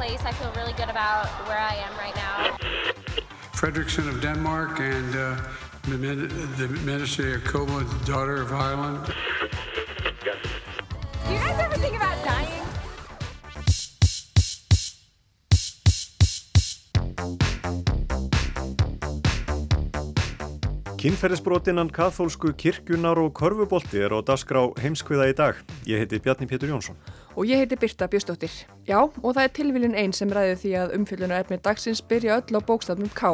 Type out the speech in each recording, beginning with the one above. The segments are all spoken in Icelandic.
Place. I feel really good about where I am right now. Fredrickson of Denmark and uh, the, the Minister Jacobo, the daughter of Ireland. Do you guys ever think about dying? Kinnferðisbrotinnan kathólsku kirkjunar og korfubolti er á dasgrá heimskviða í dag. Ég heiti Bjarni Pétur Jónsson. Og ég heiti Birta Bjöstóttir. Já, og það er tilvílin einn sem ræði því að umfylgjunar efnir dagsins byrja öll á bókstafnum K.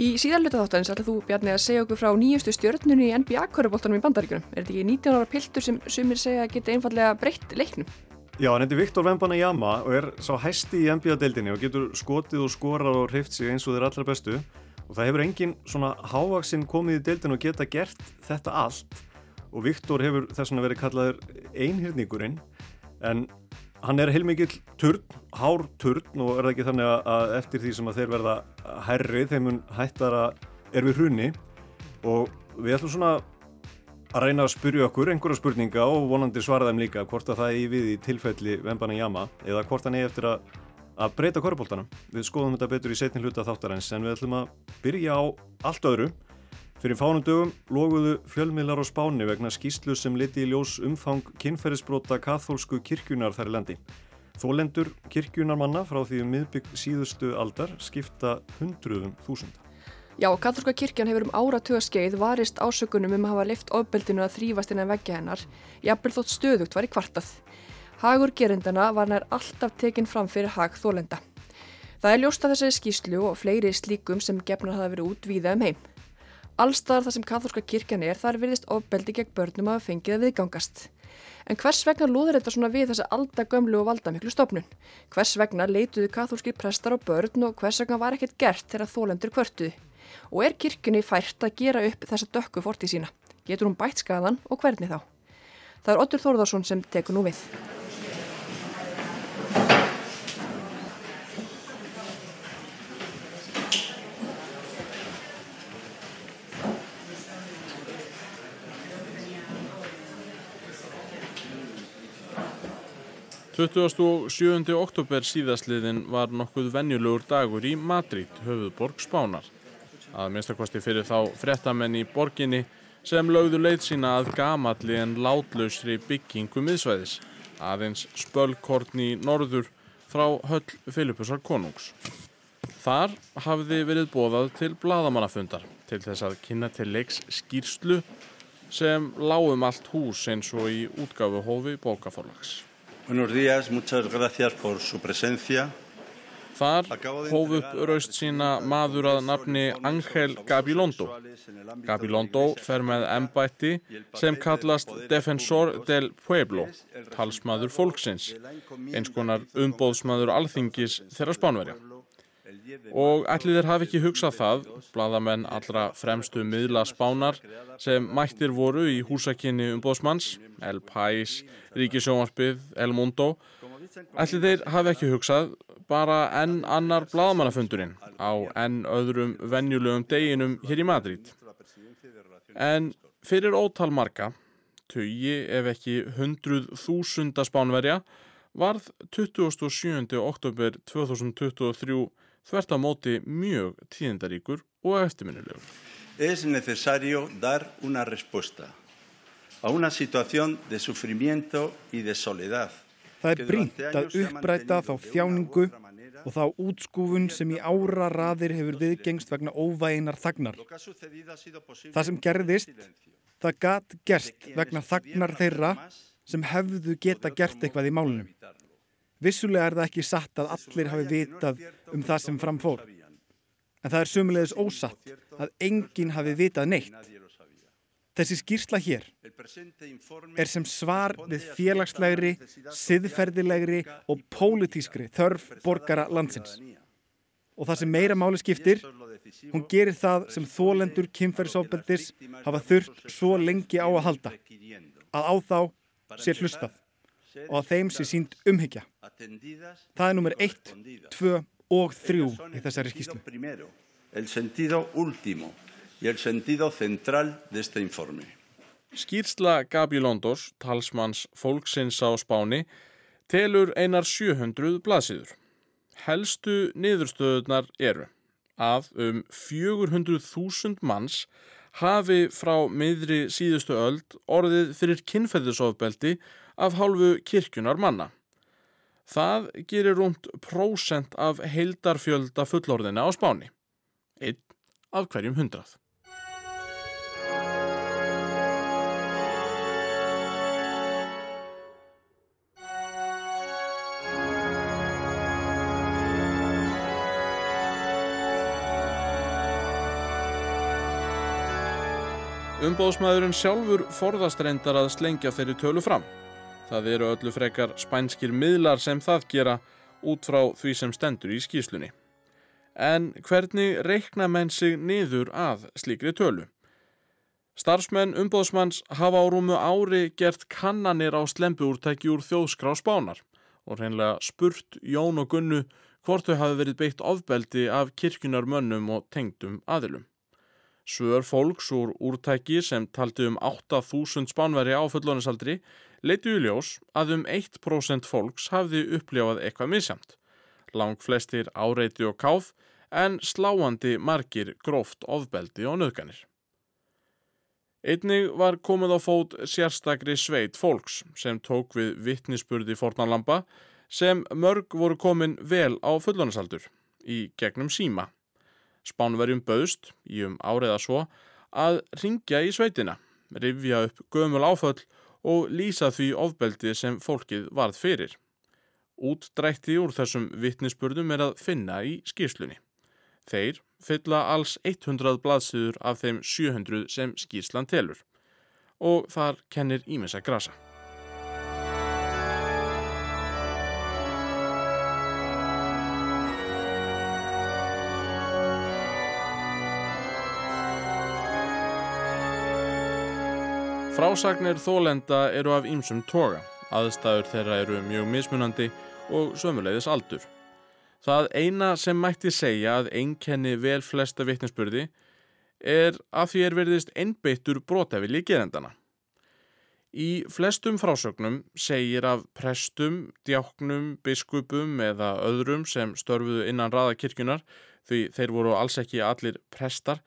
Í síðanluta þáttanins ætla þú, Bjarni, að segja okkur frá nýjustu stjörnunni í NBA-korfuboltanum í bandaríkunum. Er þetta ekki 19 ára piltur sem sumir segja að geta einfallega breytt leiknum? Já, hann heiti Viktor Wembanyama og er sá hæsti í NBA-deildinni og getur skotið og skorað og hreift sig eins og þeir allra bestu og það hefur engin svona hávaksinn komið í deildin og geta gert þetta allt og Viktor hefur þess að verið kallaður einhyrningurinn en hann er heilmikill turn, hár turn og er það ekki þannig að eftir því sem að þeir verða herri þeim mun hættara er við hrunni og við ætlum svona að reyna að spyrja okkur einhverja spurninga og vonandi svara þeim líka hvort að það er í við í tilfelli Vembana Jama eða hvort hann er eftir að, að breyta korfbóltanum. Við skoðum þetta betur í setni hluta þáttarins en við ætlum að byrja á allt öðru. Fyrir fánum dögum loguðu fjölmiðlar á spáni vegna skýslu sem liti í ljós umfang kynferðisbrota kathólsku kirkjunar þar í landi. Þólendur kirkjunarmanna frá því um miðbygg síðustu aldar skipta hundruðum þúsunda. Já, katholska kirkjan hefur um áratuga skeið varist ásökunum um að hafa lift ofbeldinu að þrýfast innan veggja hennar, jafnvel þótt stöðugt var í kvartað. Hagur gerindana var nær alltaf tekinn fram fyrir hag þólenda. Það er ljóst af þessari skýslu og fleiri slíkum sem gefnar hafa verið út víða um heim. Allstaðar þar sem katholska kirkjan er þar virðist ofbeldi gegn börnum að fengið að viðgangast. En hvers vegna lúður þetta svona við þessa aldagömlu og valdamiklu stofnun? Hvers vegna leituðu katholski prestar og börn og hvers vegna var ekkert gert þegar þólendur kvörtuði? Og er kirkjunni fært að gera upp þessa dökku forti sína? Getur hún bætt skadan og hvernig þá? Það er Otur Þórðarsson sem tekur nú við. 27. oktober síðastliðin var nokkuð venjulegur dagur í Madrid, höfuðborg Spánar. Að minnstakosti fyrir þá frettamenn í borginni sem lögðu leið sína að gamalli en látlausri byggingu miðsvæðis, aðeins spölkorn í norður frá höll Filipusar konungs. Þar hafði verið bóðað til bladamannafundar til þess að kynna til leiks skýrslu sem lágum allt hús eins og í útgáfuhófi bókaforlags. Buenos días, muchas gracias por su presencia. Þar hóf upp raust sína maður að nafni Angel Gabilondo. Gabilondo fer með embætti sem kallast Defensor del Pueblo, talsmaður fólksins, eins konar umbóðsmaður alþingis þeirra spánverja. Og ætli þeir hafi ekki hugsað það, bladamenn allra fremstu miðla spánar sem mættir voru í húsakinni umbóðsmanns, El Pais, Ríkisjónvarpið, El Mundo, ætli þeir hafi ekki hugsað bara enn annar bladamannafundurinn á enn öðrum venjulegum deginum hér í Madrid. En fyrir ótal marga, tögi ef ekki hundruð þúsunda spánverja, varð 27. oktober 2023 þvert á móti mjög tíðindaríkur og eftirminnilegur. Es necesario dar una respuesta a una situación de sufrimiento y de soledad. Það er brínt að uppræta þá þjáningu og þá útskúfun sem í ára raðir hefur viðgengst vegna óvæginar þagnar. Það sem gerðist, það gat gerst vegna þagnar þeirra sem hefðu geta gert eitthvað í málunum. Vissulega er það ekki satt að allir hafi vitað um það sem framfór. En það er sömulegis ósatt að enginn hafi vitað neitt. Þessi skýrsla hér er sem svar við félagslegri, siðferðilegri og pólitískri þörf borgara landsins. Og það sem meira máli skiptir, hún gerir það sem þólendur kynferðsofbeldis hafa þurft svo lengi á að halda, að á þá sé hlustað og að þeim sé sínt umhyggja. Það er nummer 1, 2 og 3 í þessari skýrslu. El sentido último y el sentido central de este informe. Skýrsla Gabi Londos, talsmanns fólksins á Spáni, telur einar 700 blaðsíður. Helstu niðurstöðunar eru að um 400.000 manns hafi frá miðri síðustu öld orðið fyrir kynferðisofbeldi af hálfu kirkjunar manna. Það gerir rúmt prósent af heildarfjölda fullorðina á Spáni. Einn af hverjum hundrað. Umbóðsmaðurinn sjálfur forðast reyndar að slengja þeirri tölu fram. Það eru öllu frekar spænskir miðlar sem það gera út frá því sem stendur í skýslunni. En hvernig reikna menn sig niður að slíkri tölu? Starfsmenn umbóðsmanns hafa á rúmu ári gert kannanir á slembuúrtæki úr þjóðskrá spánar og reynlega spurt Jón og Gunnu hvort þau hafi verið beitt ofbeldi af kirkjunar mönnum og tengdum aðilum. Svör fólks úr úrtæki sem taldi um 8.000 spánveri á fullónisaldri leitu í ljós að um 1% fólks hafði upplifað eitthvað misjamt. Lang flestir áreiti og káð en sláandi margir gróft ofbeldi og nöðganir. Einnig var komið á fót sérstakri sveit fólks sem tók við vittnisspurði fornalamba sem mörg voru komin vel á fullónisaldur í gegnum síma. Spánverjum bauðst, í um áriða svo, að ringja í sveitina, rifja upp gömul áföll og lýsa því ofbeldi sem fólkið varð fyrir. Útdrætti úr þessum vittnisspurðum er að finna í skýrslunni. Þeir fylla alls 100 blaðsýður af þeim 700 sem skýrslan telur og þar kennir ímessa grasa. Frásagnir þólenda eru af ýmsum toga, aðstæður þeirra eru mjög mismunandi og sömuleiðis aldur. Það eina sem mætti segja að einkenni vel flesta vittnesburði er að því er verðist einbeittur brotafili gerendana. Í flestum frásögnum segir af prestum, djáknum, biskupum eða öðrum sem störfuðu innan raðakirkjunar því þeir voru alls ekki allir prestar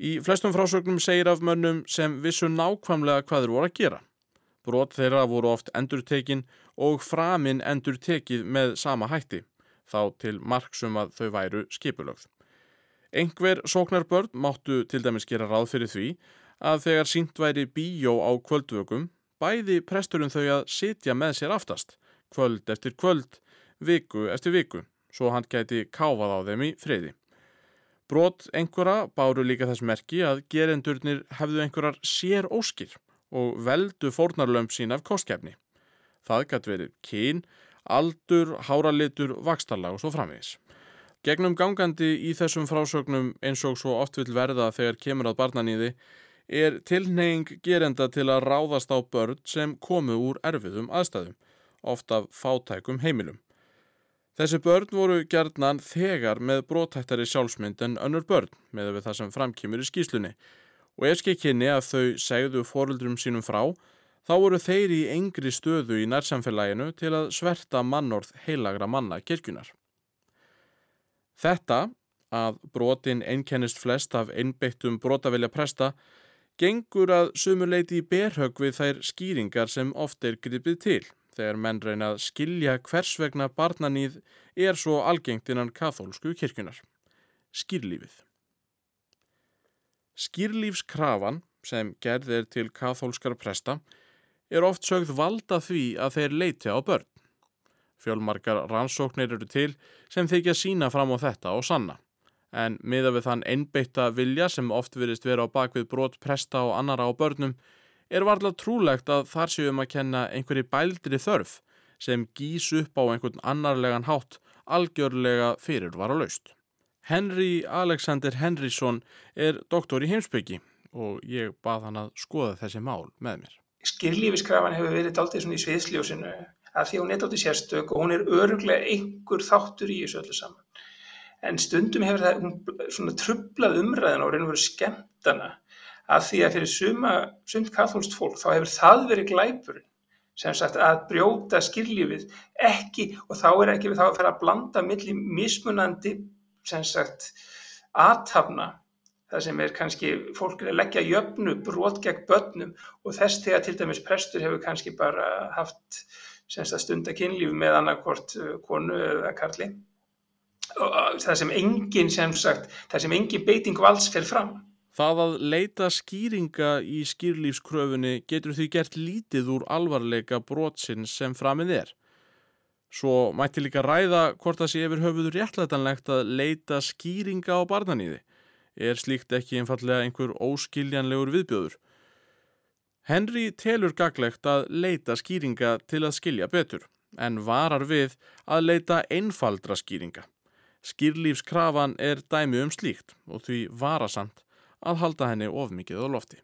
Í flestum frásögnum segir af mönnum sem vissu nákvæmlega hvað þeir voru að gera. Brot þeirra voru oft endurtekin og framinn endurtekið með sama hætti, þá til marksum að þau væru skipulögð. Engver sóknar börn máttu til dæmis gera ráð fyrir því að þegar sínt væri bíjó á kvöldvögum, bæði presturinn þau að sitja með sér aftast, kvöld eftir kvöld, viku eftir viku, svo hann gæti káfað á þeim í friði. Brot einhverja báru líka þess merki að gerendurnir hefðu einhverjar sér óskir og veldu fórnarlömp sín af kostkefni. Það gæti verið kín, aldur, háralitur, vakstarlag og svo framvegis. Gegnum gangandi í þessum frásögnum eins og svo oft vil verða þegar kemur að barnaníði er tilneying gerenda til að ráðast á börn sem komu úr erfiðum aðstæðum, oft af fátækum heimilum. Þessi börn voru gerðnan þegar með brótættari sjálfsmynd en önnur börn með það sem framkýmur í skýslunni og ef skikkinni að þau segðu fóruldrum sínum frá þá voru þeir í engri stöðu í nærsamfélaginu til að sverta mannorð heilagra manna kirkjunar. Þetta að brotin einkennist flest af einbeittum brotavilja presta gengur að sumuleiti í berhög við þær skýringar sem oft er gripið til þegar menn reyna að skilja hvers vegna barnanýð er svo algengt innan kathólsku kirkjunar. Skýrlífið Skýrlífskrafan, sem gerð er til kathólskara presta, er oft sögð valda því að þeir leiti á börn. Fjölmarkar rannsóknir eru til sem þykja sína fram á þetta og sanna. en miða við þann einbeitta vilja sem oft verist vera á bakvið brot presta og annara á börnum er varlega trúlegt að þar séum að kenna einhverji bældri þörf sem gís upp á einhvern annarlegan hátt algjörlega fyrir var á laust. Henry Alexander Henrysson er doktor í heimsbyggi og ég bað hann að skoða þessi mál með mér. Skýrlífiskrafan hefur verið daldið svona í sviðsljósinu að því hún er daldið sérstök og hún er öruglega einhver þáttur í þessu öllu saman. En stundum hefur það svona trublað umræðin og reynur verið skemmtana að því að fyrir suma, sumt katholst fólk þá hefur það verið glæpurinn sem sagt að brjóta skýrlífið ekki og þá er ekki við þá að fara að blanda millir mismunandi sem sagt aðtafna það sem er kannski fólk er að leggja jöfnu brot gegn börnum og þess þegar til dæmis prestur hefur kannski bara haft stundakynlíf með annarkort uh, konu eða karli og það sem engin sem sagt, það sem engin beiting valds fer fram. Það að leita skýringa í skýrlífskröfunni getur því gert lítið úr alvarleika brotsins sem framið er. Svo mætti líka ræða hvort það sé yfir höfuður réttlætanlegt að leita skýringa á barnaníði. Er slíkt ekki einfallega einhver óskiljanlegur viðbjöður? Henry telur gaglegt að leita skýringa til að skilja betur, en varar við að leita einfaldra skýringa. Skýrlífskrafan er dæmi um slíkt og því varasamt að halda henni of mikið á lofti.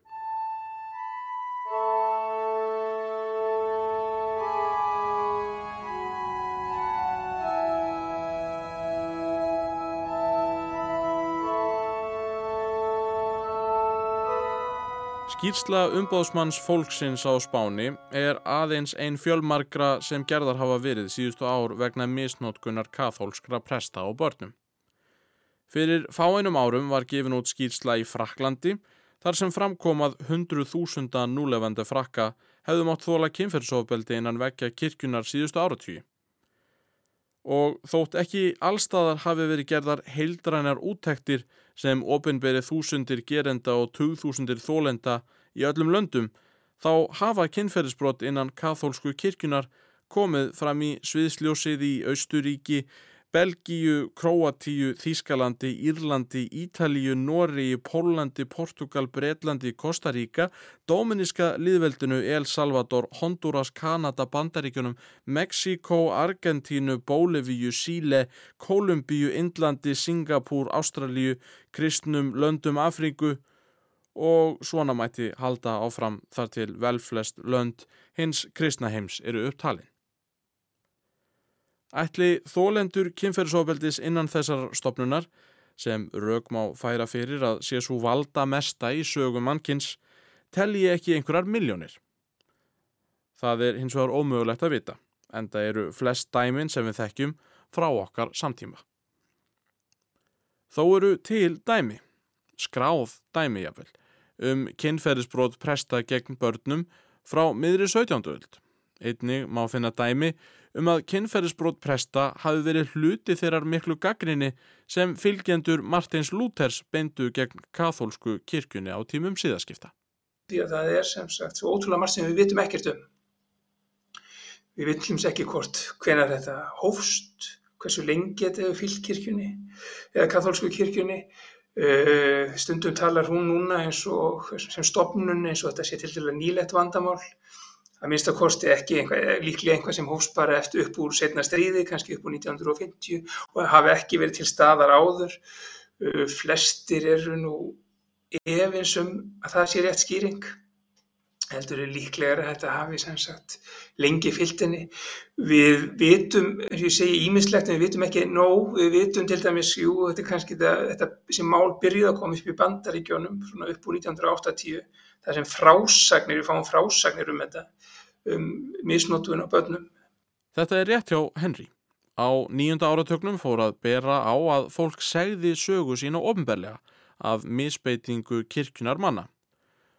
Skýrsla umbóðsmanns fólksins á Spáni er aðeins einn fjölmarkra sem gerðar hafa verið síðustu ár vegna misnótkunar kathólskra presta og börnum. Fyrir fáeinum árum var gefin út skýrsla í Fraklandi þar sem framkomað 100.000 núlefandi frakka hefðu mátt þóla kynferðsofbeldi innan vekja kirkjunar síðustu áratvíi. Og þótt ekki allstaðar hafi verið gerðar heildrænar úttektir sem ofinberið þúsundir gerenda og tugþúsundir þólenda í öllum löndum, þá hafa kynferðisbrott innan kathólsku kirkjunar komið fram í sviðsljósið í Austuríki, Belgíu, Kroatíu, Þískalandi, Írlandi, Ítalíu, Nóri, Pólandi, Portugal, Breitlandi, Kostaríka, Dóminiska liðveldinu, El Salvador, Honduras, Kanada, Bandaríkunum, Mexiko, Argentínu, Bólivíu, Síle, Kolumbíu, Indlandi, Singapúr, Ástralíu, kristnum, löndum Afríku og svona mætti halda áfram þar til velflest lönd hins kristnaheims eru upptalinn. Ætli þólendur kynferðsofbeldis innan þessar stopnunar sem rauk má færa fyrir að sé svo valda mesta í sögum mannkins telji ekki einhverjar miljónir. Það er hins vegar ómögulegt að vita en það eru flest dæmin sem við þekkjum frá okkar samtíma. Þó eru til dæmi, skráð dæmi jáfnvel, um kynferðisbrót presta gegn börnum frá miðri 17. öld. Einni má finna dæmi um að kynferðisbrót presta hafi verið hluti þeirrar miklu gaggrinni sem fylgjendur Martins Lúthers beindu gegn kathólsku kirkjunni á tímum síðaskipta. Það er sem sagt svo ótrúlega margt sem við vitum ekkert um. Við vitum ekki hvort hvenar þetta hófst, hversu lengi þetta hefur fyllt kirkjunni eða kathólsku kirkjunni. Stundum talar hún núna eins og sem stopnun eins og þetta sé til dæla nýlegt vandamál að minnst að kosti ekki einhver, líklega einhvað sem hófst bara eftir upp úr setna stríði, kannski upp úr 1950 og hafi ekki verið til staðar áður. Flestir eru nú efinsum að það sé rétt skýring. Heldur er líklega að þetta hafi sem sagt lengi fylgtinni. Við vitum, eins og ég segi ímislegt, við vitum ekki nóg. Við vitum til dæmis, jú, þetta er kannski þetta, þetta sem mál byrjuð að koma upp í bandaríkjónum svona upp úr 1980 það sem frásagnir, við fáum frásagnir um þetta, um misnótuðin á börnum. Þetta er rétt hjá Henry. Á nýjunda áratögnum fór að bera á að fólk segði sögu sína ofnbærlega af misbeitingu kirkjunar manna.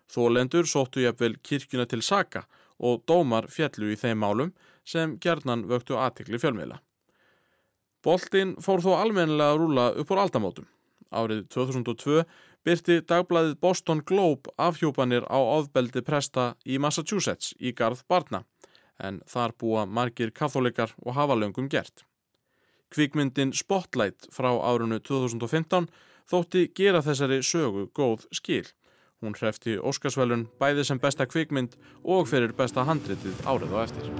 Þólendur sóttu jafnvel kirkjuna til saka og dómar fjallu í þeim málum sem gerðnan vöktu aðtikli fjölmiðla. Boltinn fór þó almennilega að rúla upp á aldamótum. Árið 2002 byrti dagbladið Boston Globe afhjópanir á ofbeldi presta í Massachusetts í garð barna, en þar búa margir katholikar og hafa löngum gert. Kvikmyndin Spotlight frá árunu 2015 þótti gera þessari sögu góð skil. Hún hrefti Óskarsvælun bæði sem besta kvikmynd og fyrir besta handritið árið á eftir.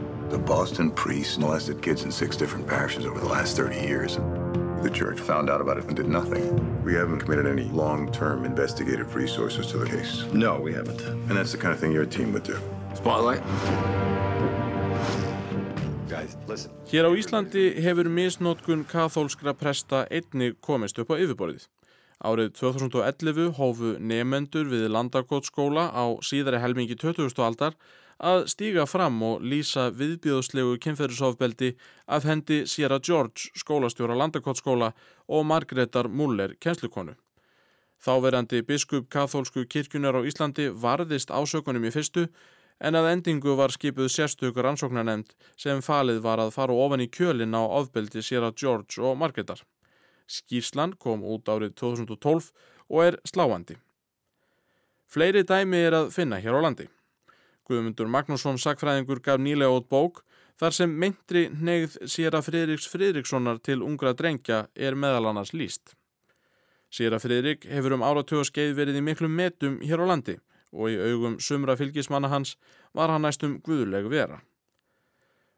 The Boston priests molested kids in six different parishes over the last 30 years. The church found out about it and did nothing. We haven't committed any long-term investigative resources to the case. No, we haven't. And that's the kind of thing your team would do. Spotlight? Guys, listen. Hér á Íslandi hefur misnótkun kathólskra presta einni komist upp á yfirborðið. Árið 2011 hófu nefendur við Landakotskóla á síðari helmingi 20. aldar að stíga fram og lýsa viðbjóðslegu kynferðisofbeldi af hendi Sierra George, skólastjóra Landakotskóla og Margreðar Muller, kjenslukonu. Þáverandi biskup kathólsku kirkjunar á Íslandi varðist ásökunum í fyrstu en að endingu var skipuð sérstökur ansóknarnemnd sem falið var að fara ofan í kjölin á ofbeldi Sierra George og Margreðar. Skýrslan kom út árið 2012 og er sláandi. Fleiri dæmi er að finna hér á landi. Guðmundur Magnússon sakfræðingur gaf nýlega út bók þar sem myndri neyð Sýra Friðriks Friðrikssonar til ungra drengja er meðal annars líst. Sýra Friðrik hefur um áratögaskeið verið í miklu metum hér á landi og í augum sumra fylgismanna hans var hann næstum guðuleg vera.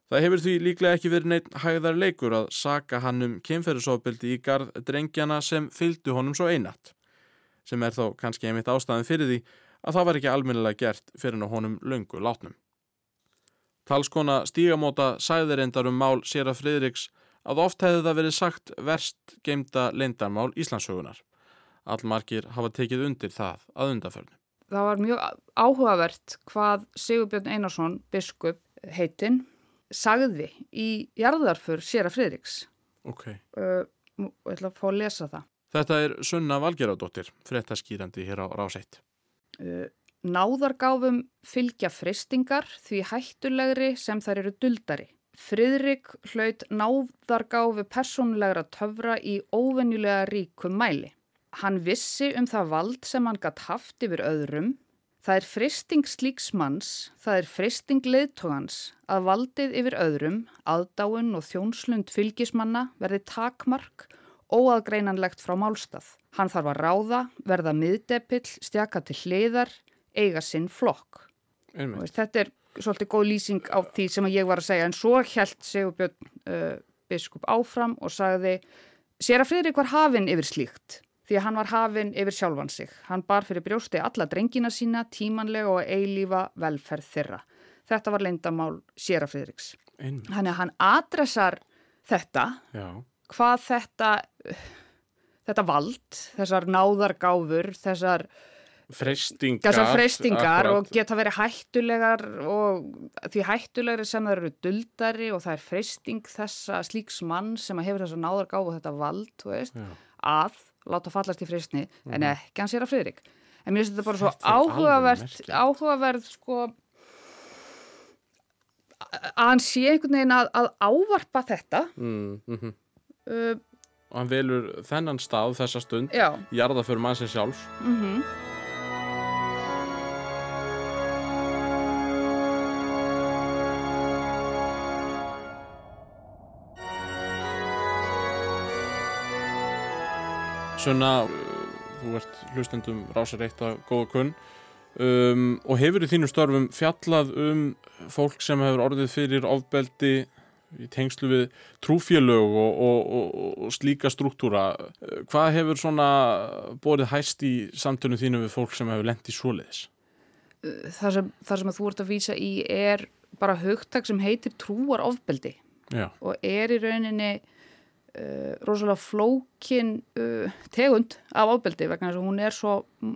Það hefur því líklega ekki verið neitt hægðar leikur að saka hann um kynferðisofbildi í garð drengjana sem fylgdu honum svo einatt, sem er þó kannski einmitt ástæðin fyrir því að það var ekki almennilega gert fyrir hann honum löngu látnum. Talskona stígamóta sæðir endar um mál Sera Fridriks að oft hefði það verið sagt verst geimta leindarmál Íslandsögunar. Allmarkir hafa tekið undir það að undaförnu. Það var mjög áhugavert hvað Sigurbjörn Einarsson, biskup heitinn, sagði í jarðarfur Sera Fridriks. Ok. Uh, ég ætla að fá að lesa það. Þetta er Sunna Valgeradóttir, frettaskýrandi hér á Ráseitt. Uh, náðargáfum fylgja fristingar því hættulegri sem þær eru duldari. Fridrik hlaut náðargáfu persónulegra töfra í óvenjulega ríkum mæli. Hann vissi um það vald sem hann gatt haft yfir öðrum Það er fristing slíks manns, það er fristing leðtogans að valdið yfir öðrum, aðdáun og þjónslund fylgismanna verði takmark óaðgreinanlegt frá málstað. Hann þarf að ráða, verða miðdepill, stjaka til hliðar, eiga sinn flokk. Veist, þetta er svolítið góð lýsing á því sem ég var að segja en svo held Sigurbjörn uh, biskup áfram og sagði sér að Fridrik var hafinn yfir slíkt því að hann var hafinn yfir sjálfan sig. Hann bar fyrir brjósti alla drengina sína, tímanlega og eilífa velferð þeirra. Þetta var leindamál Sjera Fridriks. Þannig að hann adressar þetta, Já. hvað þetta, þetta vald, þessar náðargáfur, þessar Freistingar, þessar freistingar og geta verið hættulegar og því hættulegri sem það eru duldari og það er freisting þessa slíks mann sem hefur þessa náðargáfu og þetta vald veist, að láta fallast í fristni mm. en mhm. ekki hans er að friðrik en mér finnst þetta bara svo áhugavert áhugaverð sko að hann sé einhvern veginn að, að ávarpa þetta mm, mm -hmm. uh, og hann velur þennan stað þessa stund jarða fyrir mann sem sjálf -hmm. Sunna, þú ert hlustendum rásar eitt að góða kunn. Um, og hefur í þínu störfum fjallað um fólk sem hefur orðið fyrir ofbeldi í tengslu við trúfélög og, og, og, og slíka struktúra. Hvað hefur svona borið hæst í samtunum þínu við fólk sem hefur lendt í svoleiðis? Það sem, það sem þú ert að vísa í er bara hugtak sem heitir trúar ofbeldi Já. og er í rauninni Uh, rosalega flókin uh, tegund af ábeldi vegna þess að hún er svo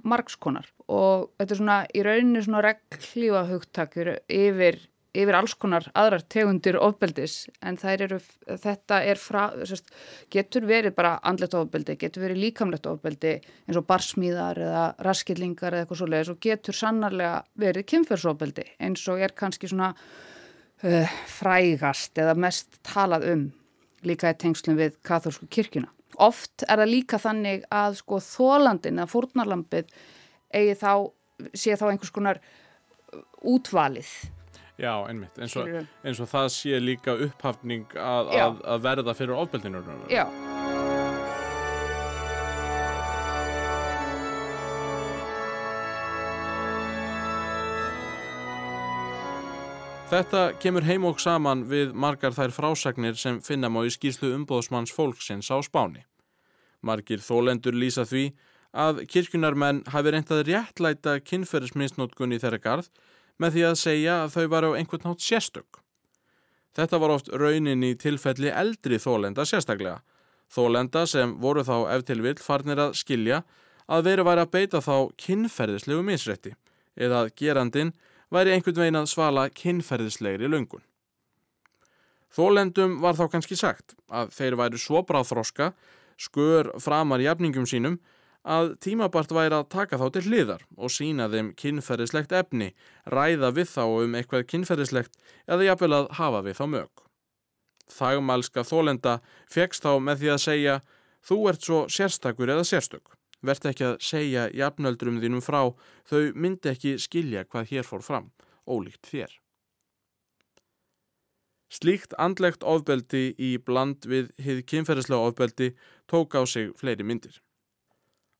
margskonar og þetta er svona í rauninni svona reglífa hugtakir yfir, yfir alls konar aðrar tegundir ofbeldis en eru, þetta er fra, sérst, getur verið bara andlet ofbeldi, getur verið líkamlegt ofbeldi eins og barsmíðar eða raskillingar eða eitthvað svoleiðis og getur sannarlega verið kynferðsofbeldi eins og er kannski svona uh, frægast eða mest talað um líka í tengslum við katholsku kirkuna. Oft er það líka þannig að sko þólandin að fórnarlampið eigi þá, sé þá einhvers konar útvalið. Já, einmitt, eins og, eins og það sé líka upphafning að, að, að verða fyrir ofbeldinu. Já. Þetta kemur heim og saman við margar þær frásagnir sem finna má í skýrslu umbóðsmanns fólksins á Spáni. Margir þólendur lýsa því að kirkjunarmenn hafi reyndað réttlæta kynferðisminsnótkun í þeirra garð með því að segja að þau var á einhvern nátt sérstök. Þetta var oft raunin í tilfelli eldri þólenda sérstaklega. Þólenda sem voru þá ef til vill farnir að skilja að veru væri að beita þá kynferðislegu misrætti eða að gerandin væri einhvern veginn að svala kynferðislegri löngun. Þólendum var þá kannski sagt að þeir væri svo bráðþroska, skör framar jafningum sínum, að tímabart væri að taka þá til hliðar og sína þeim kynferðislegt efni, ræða við þá um eitthvað kynferðislegt eða jafnvel að hafa við þá mög. Þagmælska þólenda fegst þá með því að segja þú ert svo sérstakur eða sérstök. Vert ekki að segja jafnöldrum þínum frá, þau myndi ekki skilja hvað hér fór fram, ólíkt þér. Slíkt andlegt ofbeldi í bland við hið kynferðislega ofbeldi tók á sig fleiri myndir.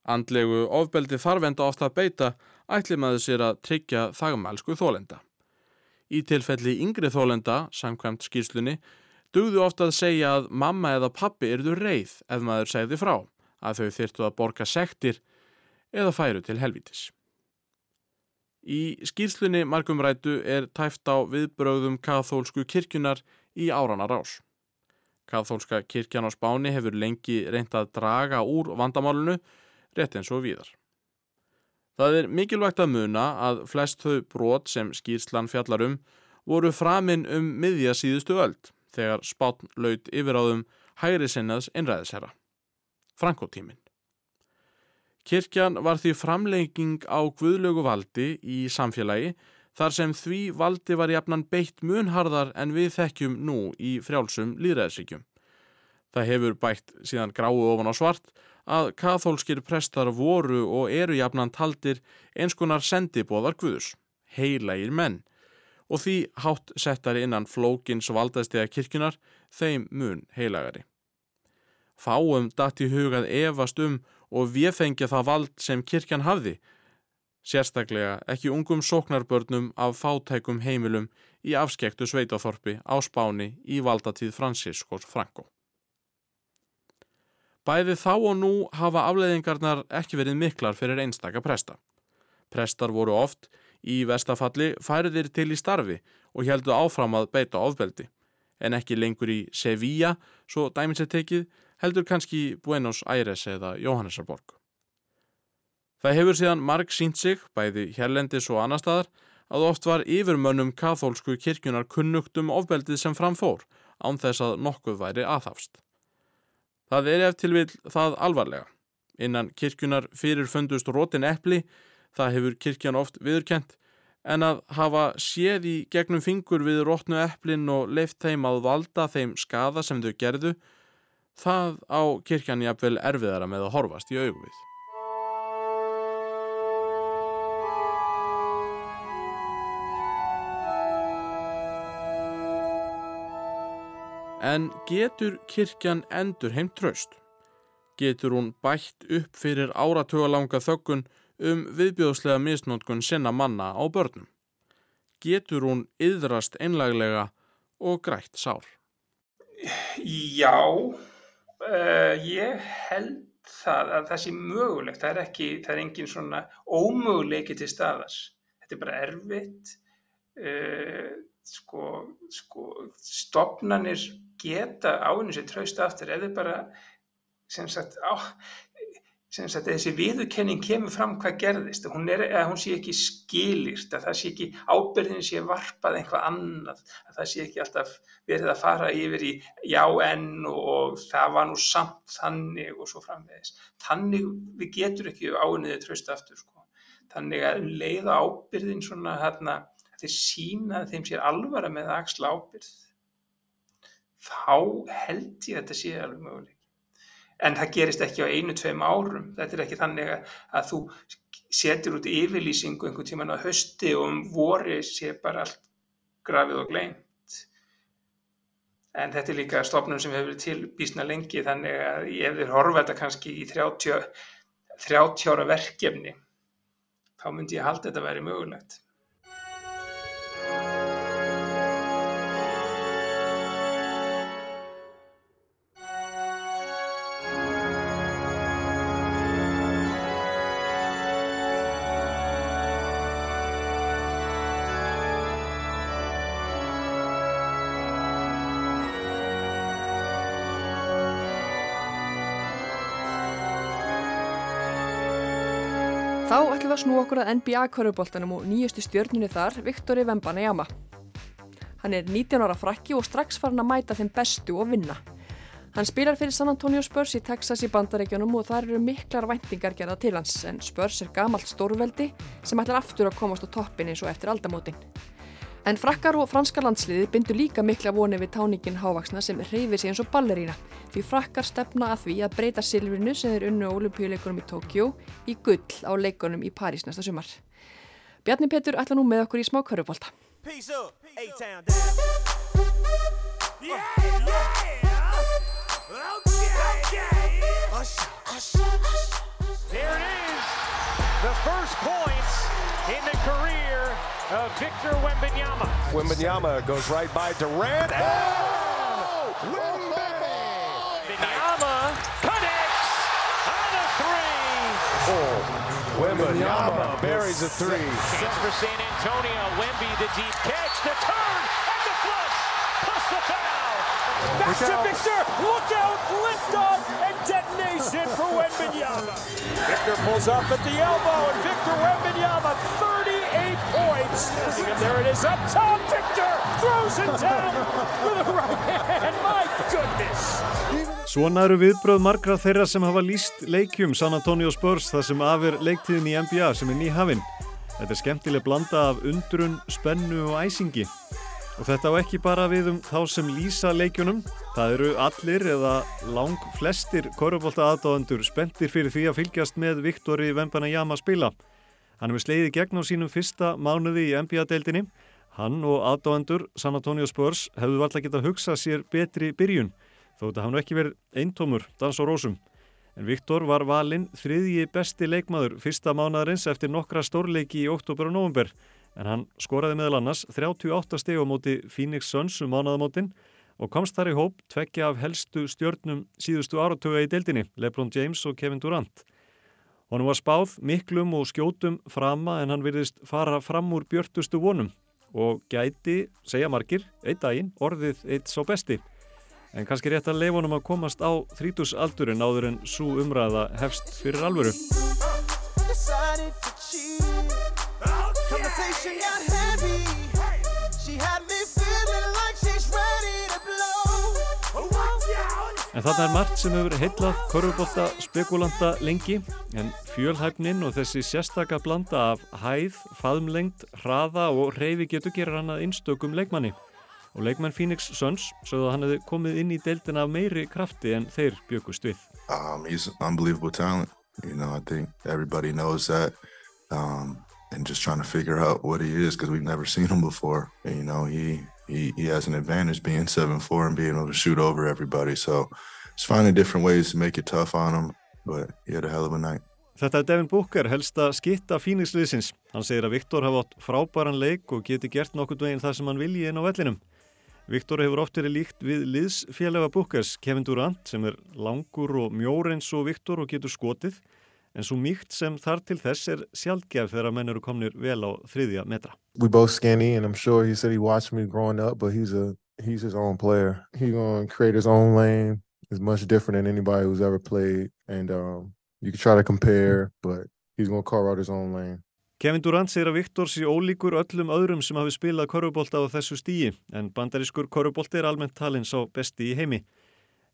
Andlegu ofbeldi þarfenda ofta að beita ætli maður sér að tryggja þagmælsku þólenda. Í tilfelli yngri þólenda, samkvæmt skýrslunni, dugðu ofta að segja að mamma eða pappi erðu reið ef maður segði frá, að þau þyrtu að borga sektir eða færu til helvítis. Í skýrslunni margumrætu er tæft á viðbrögðum kathólsku kirkjunar í árana rás. Kathólska kirkjan á Spáni hefur lengi reynt að draga úr vandamálunu rétt eins og víðar. Það er mikilvægt að muna að flest þau brot sem skýrslan fjallar um voru framinn um miðja síðustu öld þegar spátn laut yfiráðum hægri sinnaðs einræðisherra. Frankotímin. Kirkjan var því framlegging á guðlögu valdi í samfélagi þar sem því valdi var jafnan beitt munharðar en við þekkjum nú í frjálsum líðræðsríkjum. Það hefur bætt síðan gráu ofan á svart að kathólskir prestar voru og eru jafnan taldir eins konar sendibóðar guðus, heilægir menn, og því hátt settari innan flókins valdaðstega kirkjunar þeim mun heilagari. Fáum datt í hugað efast um og viðfengja það vald sem kirkjan hafði, sérstaklega ekki ungum sóknarbörnum af fátækum heimilum í afskektu sveitaþorpi á Spáni í valdatíð Fransiskos Franko. Bæði þá og nú hafa afleiðingarnar ekki verið miklar fyrir einstaka presta. Prestar voru oft í vestafalli færiðir til í starfi og heldu áfram að beita ofbeldi, en ekki lengur í Sevilla, svo dæmisettekið, heldur kannski Buenos Aires eða Jóhannesarborg. Það hefur síðan marg sínt sig, bæði hérlendis og annar staðar, að oft var yfirmönnum kathólsku kirkjunar kunnugt um ofbeldið sem framfór, án þess að nokkuð væri aðhafst. Það er ef til vil það alvarlega. Innan kirkjunar fyrir fundust rótin epli, það hefur kirkjan oft viðurkent, en að hafa séð í gegnum fingur við rótnu eplin og leift þeim að valda þeim skada sem þau gerðu, það á kirkjan jafnvel erfiðara með að horfast í augvið. En getur kirkjan endur heim tröst? Getur hún bætt upp fyrir áratugalanga þökkun um viðbjóðslega misnótkun sinna manna á börnum? Getur hún yðrast einlaglega og grætt sár? Já, uh, ég held það að það sé mögulegt. Það er ekki, það er engin svona ómöguleiki til staðars. Þetta er bara erfitt. Uh, sko, sko, stopnarnir geta áinu sér traust aftur þau bara, sem sagt, á, sem sagt, þessi viðurkenning kemur fram hvað gerðist. Hún, er, hún sé ekki skilyrt, að það sé ekki ábyrðin sé varpað einhvað annað, að það sé ekki alltaf verið að fara yfir í já en og það var nú samt þannig og svo framvegis. Þannig við getur ekki áinniðið traust aftur, sko. Þannig að um leiða ábyrðin svona hérna, þeir sína þeim sér alvara með að axla ábyrð, þá held ég að þetta sé alveg möguleik. En það gerist ekki á einu, tveim árum. Þetta er ekki þannig að, þú setur út yfirlýsingu einhvern tíman á hösti og um vori sé bara allt grafið og gleymt. En þetta er líka stofnum sem hefur verið til bísna lengi þannig að ef þeir horfa þetta kannski í 30, 30 ára verkefni þá myndi ég halda þetta að vera mögulegt. Ætlum við að snú okkur að NBA-körfuboltanum og nýjustu stjörnunni þar, Viktori Wembaneyama. Hann er 19 ára frakki og strax farin að mæta þeim bestu og vinna. Hann spilar fyrir San Antonio Spurs í Texas í bandaríkjónum og þar eru miklar væntingar gerða til hans en Spurs er gamalt stórveldi sem ætlar aftur að komast á toppin eins og eftir aldamótin. En frakkar og franska landsliði bindur líka mikla voni við táningin hávaksna sem reyfir sig eins og ballerína. Því frakkar stefna að því að breyta silfrinu sem er unnu á olimpíuleikunum í Tókjó í gull á leikunum í París næsta sumar. Bjarni Petur ætla nú með okkur í smá körubólta. There it is, the first points in the career of Victor Wembanyama. Wembanyama goes right by Durant. Oh! oh Wembanyama connects on a three. Oh, Wembanyama buries a three. Chance for San Antonio. Wemby the deep catch, the turn, and the flush. Plus the foul. Back to Victor. Look out. Lift off and detonation for Wembanyama. Victor pulls up at the elbow, and Victor Wembanyama, 38 points. And there it is up top. Victor throws it down with a right hand. My goodness. Svona eru viðbröð margra þeirra sem hafa líst leikjum San Antonio Spurs þar sem afir leiktíðin í NBA sem er nýhafinn. Þetta er skemmtileg blanda af undrun, spennu og æsingi. Og þetta á ekki bara við um þá sem lýsa leikjunum. Það eru allir eða lang flestir korfbólta aðdáðendur spenntir fyrir því að fylgjast með Viktori Wembanyama spila. Hann hefur sleiðið gegn á sínum fyrsta mánuði í NBA-deildinni. Hann og aðdáðendur San Antonio Spurs hefðu alltaf getað hugsað sér betri byrjun þó þetta hafði ekki verið eintómur dans á rósum. En Viktor var valinn þriðji besti leikmaður fyrsta mánadarins eftir nokkra stórleiki í oktober og november en hann skoraði meðal annars 38 steg á móti Phoenix Suns um mánaðamótin og komst þar í hóp tveggja af helstu stjörnum síðustu áratöga í deildinni, Lebron James og Kevin Durant. Honum var spáð miklum og skjótum frama en hann virðist fara fram úr björtustu vonum og gæti, segja margir, einn daginn orðið eitt sá besti. En kannski rétt að leifunum að komast á þrítusaldurinn áður en svo umræða hefst fyrir alvöru. En þarna er margt sem hefur heillað korfubólta spekulanta lengi en fjölhæfnin og þessi sérstaka blanda af hæð, faðmlengd, hraða og reyfi getur gera hann að einstökum leikmanni. Og leikmann Phoenix Suns sögðu að hann hefði komið inn í deildina af meiri krafti en þeir byggust við. Um, he's unbelievable talent. You know, I think everybody knows that. Um, and just trying to figure out what he is because we've never seen him before. And, you know, he, he he has an advantage being 7'4 and being able to shoot over everybody. So just finding different ways to make it tough on him. But he had a hell of a night. Þetta er Devin Booker, helsta skitta Phoenix liðsins. Hann segir að Viktor hafa átt frábæran leik og geti gert nokkur veginn það sem hann vilji inn á vellinum. Viktor hefur oft verið líkt við liðsfélaga Bookers, Kevin Durant, sem er langur og mjór eins og Viktor og getur skotið, en svo mýkt sem þar til þess er sjálfgef þegar menn eru komnir vel á þriðja metra. We both skinny and I'm sure he said he watched me growing up, but he's a he's his own player. He's gonna create his own lane. He's much different than anybody who's ever played, and um, you can try to compare, but he's gonna carve out his own lane. Kevin Durant segir að Viktor sé ólíkur öllum öðrum sem hafi spilað korfubólta á þessu stíi, en bandarískur korfubólti er almennt talinn sá besti í heimi.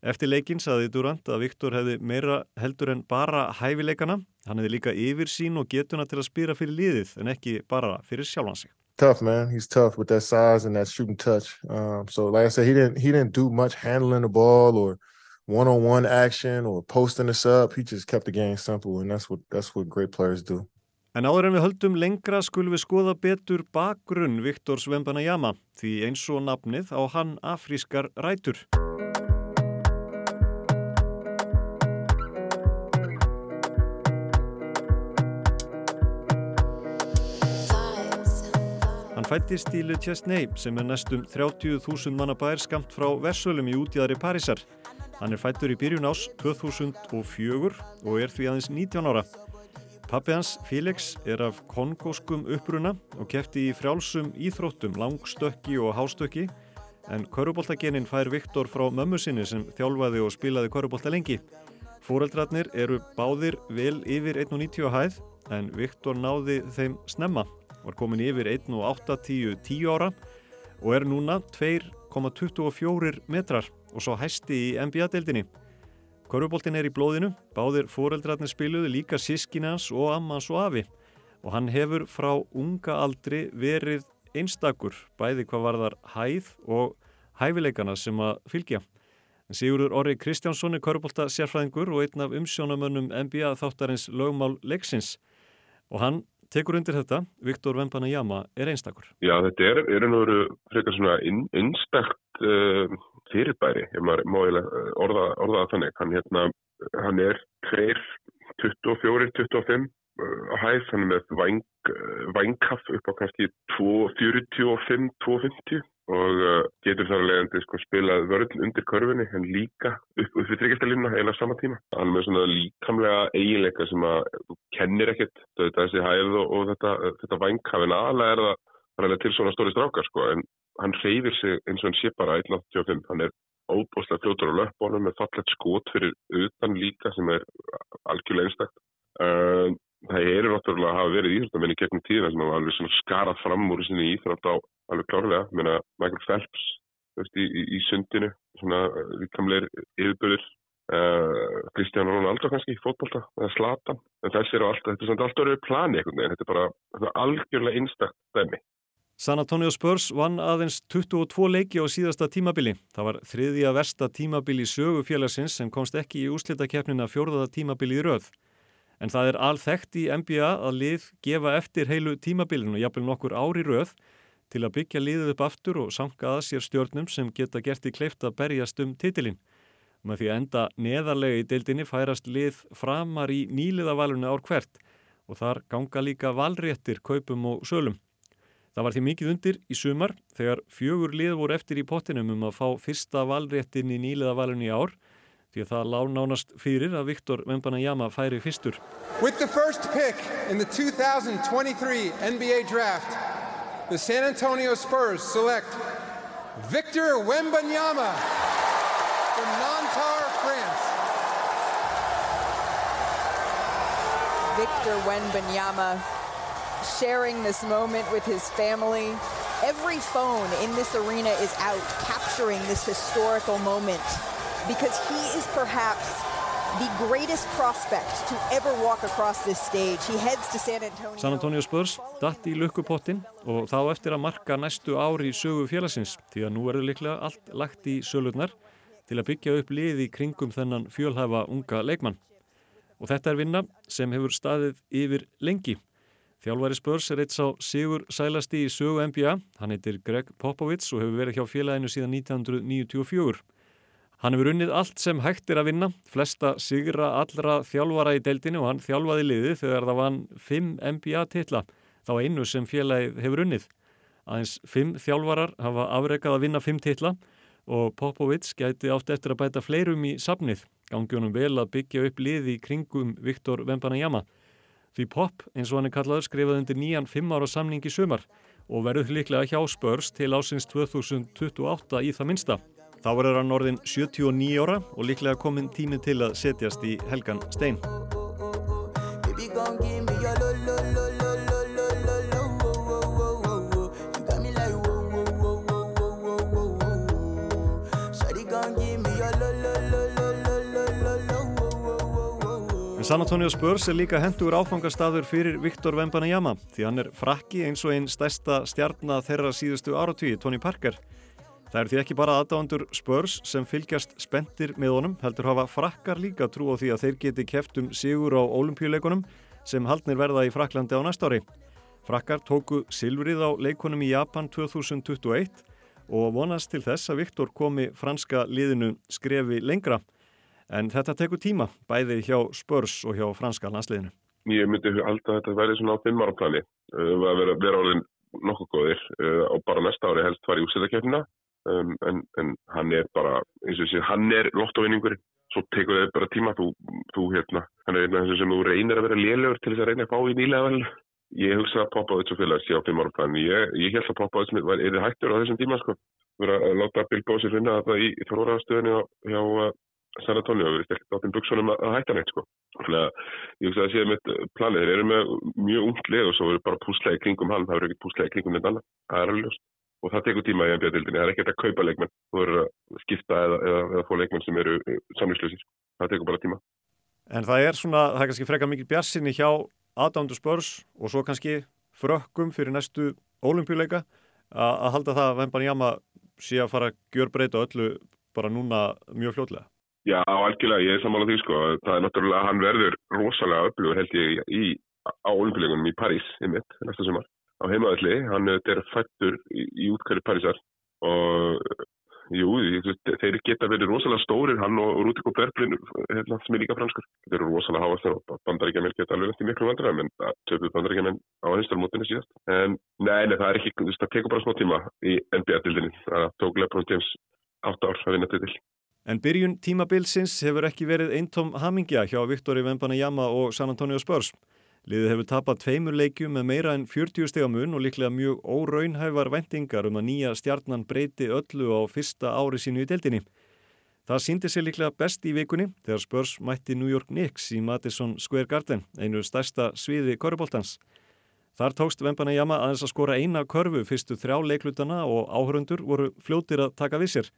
Eftir leikinn saði Durant að Viktor hefði meira heldur en bara hæfileikana, hann hefði líka yfirsýn og getuna til að spýra fyrir liðið en ekki bara fyrir sjálfan sig. Tough man, he's tough with that size and that shooting touch. Um, so like I said, he didn't he didn't do much handling the ball or one-on-one action or posting us up. He just kept the game simple and that's what that's what great players do. En áður en við höldum lengra skulum við skoða betur bakgrunn Viktors Wembanayama því eins og nafnið á hann afrískar rætur. Fættist í Le Chesnay sem er næstum 30.000 manna bær skamt frá Versölum í útjæðari Parísar. Hann er fættur í byrjun ás 2004 og er því aðeins 19 ára. Pappi hans, Felix, er af kongóskum uppruna og kefti í frjálsum íþróttum, langstökki og hástökki en köruboltagenin fær Viktor frá mömmu sinni sem þjálfaði og spilaði körubolta lengi. Fóreldrarnir eru báðir vel yfir 1,90 hæð en Viktor náði þeim snemma var komin yfir 1.810 ára og er núna 2,24 metrar og svo hæsti í NBA-deildinni. Körfuboltin er í blóðinu, báðir foreldrarnir spiluðu líka sískinans og ammans og afi og hann hefur frá unga aldri verið einstakur, bæði hvað varðar hæð og hæfileikana sem að fylgja. Sigurður Orri Kristjánsson er körfubolta sérfræðingur og einn af umsjónamönnum NBA þáttarins lögmál leiksins og hann tekur undir þetta, Viktor Wembanayama er einstakur. Já, þetta er, er einhverju frekar svona inn, innstakt uh, fyrirbæri, ef maður má orða, orða það þannig. Hann, hérna, hann er 24-25 á hæð, hann er með væng, vængkaff upp á kannski 2.45-2.50 og uh, getur þar að leiðandi sko, spilað vörðin undir körfunni en líka upp, upp við tryggjastalínuna eða sama tíma. Hann með svona líkamlega eiginleika sem að þú kennir ekkert þessi hæð og, og þetta, þetta vængkaff en aðalega er það ræðilega til svona stóri strákar sko en hann reyfir sig eins og hann sé bara 1.85. Hann er óbúslega fljótur á löpbónum með fallet skot fyrir utan líka sem er algjörlega einstakt. Uh, það eru náttúrulega að hafa verið íþróttamenni gegnum tíðina sem hafa alveg svona skarað fram úr sinni íþrótt á alveg klárlega. Meina Michael Phelps veist, í, í, í sundinu, svona vikamleir yfirbyrðir. Uh, Kristján Rónaldó kannski í fótbolta eða Slatan. En þessi eru alltaf, þetta er svona alltaf öruð plani einhvern veginn. Þetta er bara þetta er algjörlega einstakt dæmi. San Antonio Spurs vann aðeins 22 leiki á síðasta tímabili. Það var þriðja versta tímabili sögufélagsins sem komst ekki í úslitakeppnina fjórðaða tímabili í röð. En það er alþekkt í NBA að lið gefa eftir heilu tímabilinu jafnvel nokkur ári röð til að byggja liðið upp aftur og sanka að sér stjórnum sem geta gert í kleift að berjast um titilinn. Með því að enda neðarlega í deildinni færast lið framar í nýliðavalunni ár hvert og þar ganga líka valréttir kaupum og sölum. Það var því mikið undir í sumar þegar fjögur lið voru eftir í pottinum um að fá fyrsta valréttin í nýliðavalunni í ár því að það lág nánast fyrir að Viktor Wembanayama færi fyrstur. With the first pick in the 2023 NBA draft, the San Antonio Spurs select Victor Wembanyama from Nanterre, France. Victor Wembanyama sharing this moment with his family. Every phone in this arena is out capturing this historical moment because he is perhaps the greatest prospect to ever walk across this stage. He heads to San Antonio. San Antonio Spurs datt í lukkupottin og þá eftir að marka næstu ári í sögu félagsins því að nú verður liklega allt lagt í sölurnar til að byggja upp liði kringum þennan fjölhæfa unga leikmann. Og þetta er vinna sem hefur staðið yfir lengi. Þjálfæri Spurs er eitt sá Sigur Sælasti í sögu NBA. Hann heitir Greg Popovits og hefur verið hjá félaginu síðan 1994. Hann hefur unnið allt sem hægt er að vinna, flesta sigra allra þjálfara í deildinu og hann þjálfaði liði þegar það vann 5 NBA-titla, þá einu sem félagið hefur unnið. Aðeins 5 þjálfarar hafa afrekað að vinna 5 titla og Popovits gæti átt eftir að bæta fleirum í safnið, gangjónum vel að byggja upp liði í kringum Viktor Wembanayama. Því Pop, eins og hann er kallaður, skrifaði undir nýjan 5 ára samning í sumar og verður líklega hjá Spurs til ásins 2028 í það minsta. Þá verður hann orðin 79 ára og líklega komin tími til að setjast í Helgan Stein. San Antonio Spurs er líka hendur áfangastadur fyrir Viktor Wembanayama því hann er frakki eins og einn stærsta stjarnar þeirra síðustu áratvíi, Tony Parker. Það er því ekki bara aðdáðandur Spurs sem fylgjast spendir með honum, heldur hafa frakkar líka trú á því að þeir geti keft um sigur á olimpíuleikunum sem haldnir verða í Fraklandi á næst ári. Frakkar tóku silfrið á leikonum í Japan 2021 og vonast til þess að Viktor komi franska liðinu skrefi lengra. En þetta tekur tíma, bæði hjá Spurs og hjá franska landsliðinu. Ég myndi alltaf að þetta væri svona á fimm ára plani. Uh, að vera, orðin nokkuð góðir og bara næsta ári helst var í úsæðakefnina. Um, en, en hann er bara, eins og sé, hann er lottovinningurinn. Svo tekur þau bara tíma, þú, þú hérna, hann er einn af þessum sem þú reynir að vera lélegur til þess að reyna að fá í nýlega vel. Ég hugsa að Popovits og félags ég á fimm ára plani. Ég, ég held að Popovits er þið hættur á þessum tíma, sko. Verða að láta Bill Bósir finna þetta í, í þróraðastöðinu hjá uh, San Antonio við steltum áttinn buksunum að hætta neitt sko. Þannig að ég hugsa að það sé mitt planið. Þeir eru með mjög ungt lið og svo eru bara púslega í kringum hann. Það eru ekki púslega í kringum neitt annað. Það er alveg ljóst. Og það tekur tíma í NBA-dildinni. Það er ekkert að kaupa leikmenn. Þú eru að skipta eða, eða, eða få leikmenn sem eru samlýslusir. Það tekur bara tíma. En það er svona, það er kannski freka mikið bjassinni hjá aðdándu spörs og svo kannski frökkum fyrir næstu ólimpíuleika að halda það að Vembanjama sé að fara að gjör breyta öllu bara núna mjög fljótlega. Já, algjörlega, ég er sammála því sko. Það er náttúrulega, hann verður rosalega öflugur held ég í, á olimpíuleikunum í París, einmitt, næsta sumar. Á heimaðalli, hann er fættur í, í útkværi Parísar og jú, þeir geta verið rosalega stórir, hann og Rútik og Berblin, hérna, sem er líka franskur. Þeir eru rosalega háastar og bandaríkjaman geta alveg næst í miklu vandræðum, en töfðu bandaríkjaman á einstarmótinu síðast. En nei, nei, það er ekki, það tekur bara smá tíma í NBA-dildinni. Það tók Lebron James átt ár að vinna til til. En byrjun tímabilsins hefur ekki verið eintóm hamingja hjá Viktori Vembanajama og San Antonio Spurs. Liðið hefur tapað tveimur leikjum með meira en 40 stegamun og líklega mjög óraunhæfar vendingar um að nýja stjarnan breyti öllu á fyrsta ári sínu í deildinni. Það síndi sér líklega best í vikunni þegar Spurs mætti New York Knicks í Madison Square Garden, einu stærsta sviði korfbóltans. Þar tókst Vembanajama aðeins að skora eina körfu fyrstu þrjá leiklutana og áhörundur voru fljótir að taka við sér.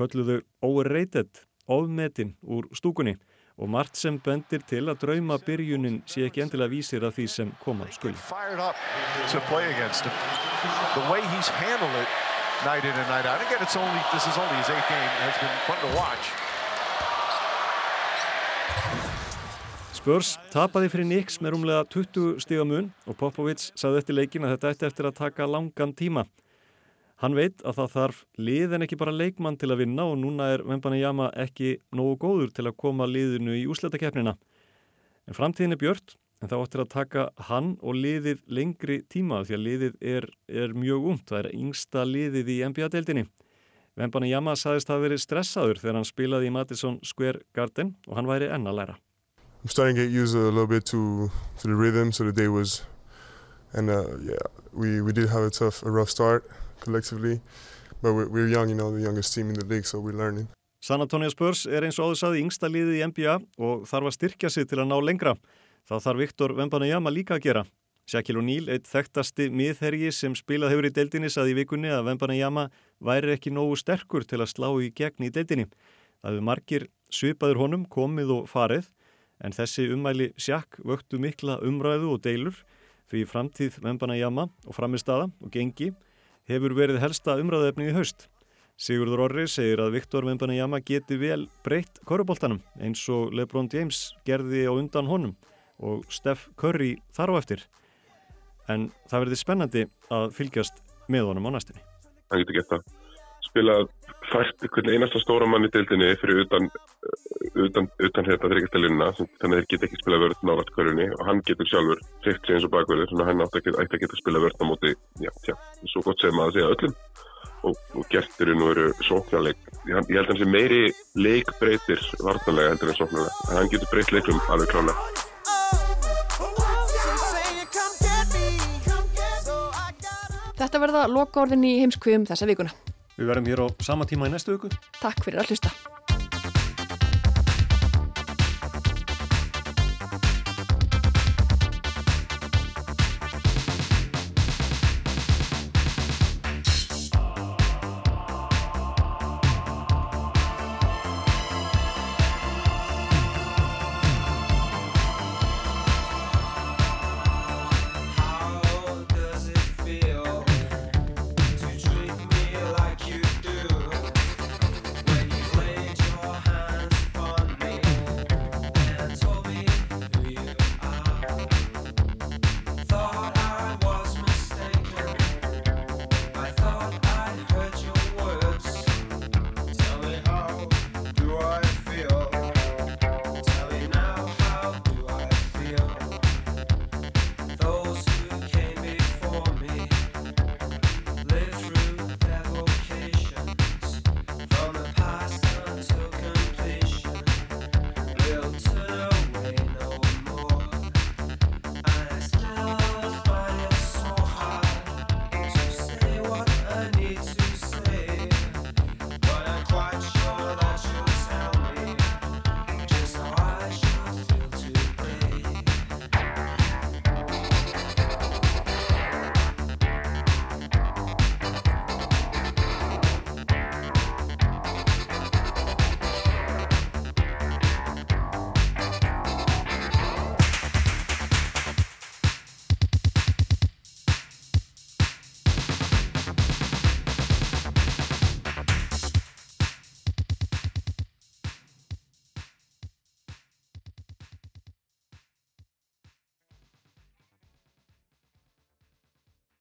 Kölluðu overrated, ofmetin úr stúkunni og margt sem bendir til að drauma byrjunin sé ekki endilega vísir að því sem koma skuli. Spurs tapaði fyrir Nix með rúmlega 20 stigamun og Popovits saði eftir leikin að þetta ætti eftir að taka langan tíma. Hann veit að það þarf lið en ekki bara leikmann til að vinna og núna er Vembanajama ekki nógu góður til að koma liðinu í úsletakefnina. En framtíðin er björt en það óttir að taka hann og liðið lengri tíma því að liðið er, er mjög umt. Það er yngsta liðið í NBA-deildinni. Vembanajama sagðist að verið stressaður þegar hann spilaði í Madison Square Garden og hann væri enn að læra. I'm starting to get used a little bit to, to the rhythm so the day was and uh, yeah, we, we did have a tough, a rough start collectively but we're, we're young, you know, the youngest team in the league so we're learning. San Antonio Spurs er eins og áður saði yngsta liðið í NBA og þarf að styrkja sig til að ná lengra. Það þarf Viktor Vembanajama líka að gera. Shaquille O'Neal, eitt þekktasti miðhergi sem spilað hefur í deildinni, saði í vikunni að Vembanajama væri ekki nógu sterkur til að slá í gegn í deildinni. Það hefur margir svipaður honum komið og farið en þessi umæli sjakk vöktu mikla umræðu og deilur því framtíð Vembanajama og framistada og gengi hefur verið helsta umræðuefni í haust. Sigurður Orri segir að Viktor Vembanajama geti vel breytt korruboltanum eins og Lebron James gerði á undan honum og Steph Curry þar á eftir. En það verði spennandi að fylgjast með honum á næstinni. Hann getur gett að spila fært einhvern einasta stóra mann í deildinni fyrir utan, utan, utan hérna þryggastelunina þannig að þeir geta ekki spila vörð návært hverjunni og hann getur sjálfur hreift sig eins og bakverður þannig að hann átti að geta, geta spila vörð á móti, já, tjá, svo gott sem að segja öllum og, og gerturinn og eru sóknarleik. Ég, ég held að hann sé meiri leikbreytir vartanlega heldur en sóknarlega en hann getur breytt leikum alveg klálega. Þetta verða loka orðin í heimskviðum þessa vikuna. Við verðum hér á sama tíma í næstu viku. Takk fyrir að hlusta.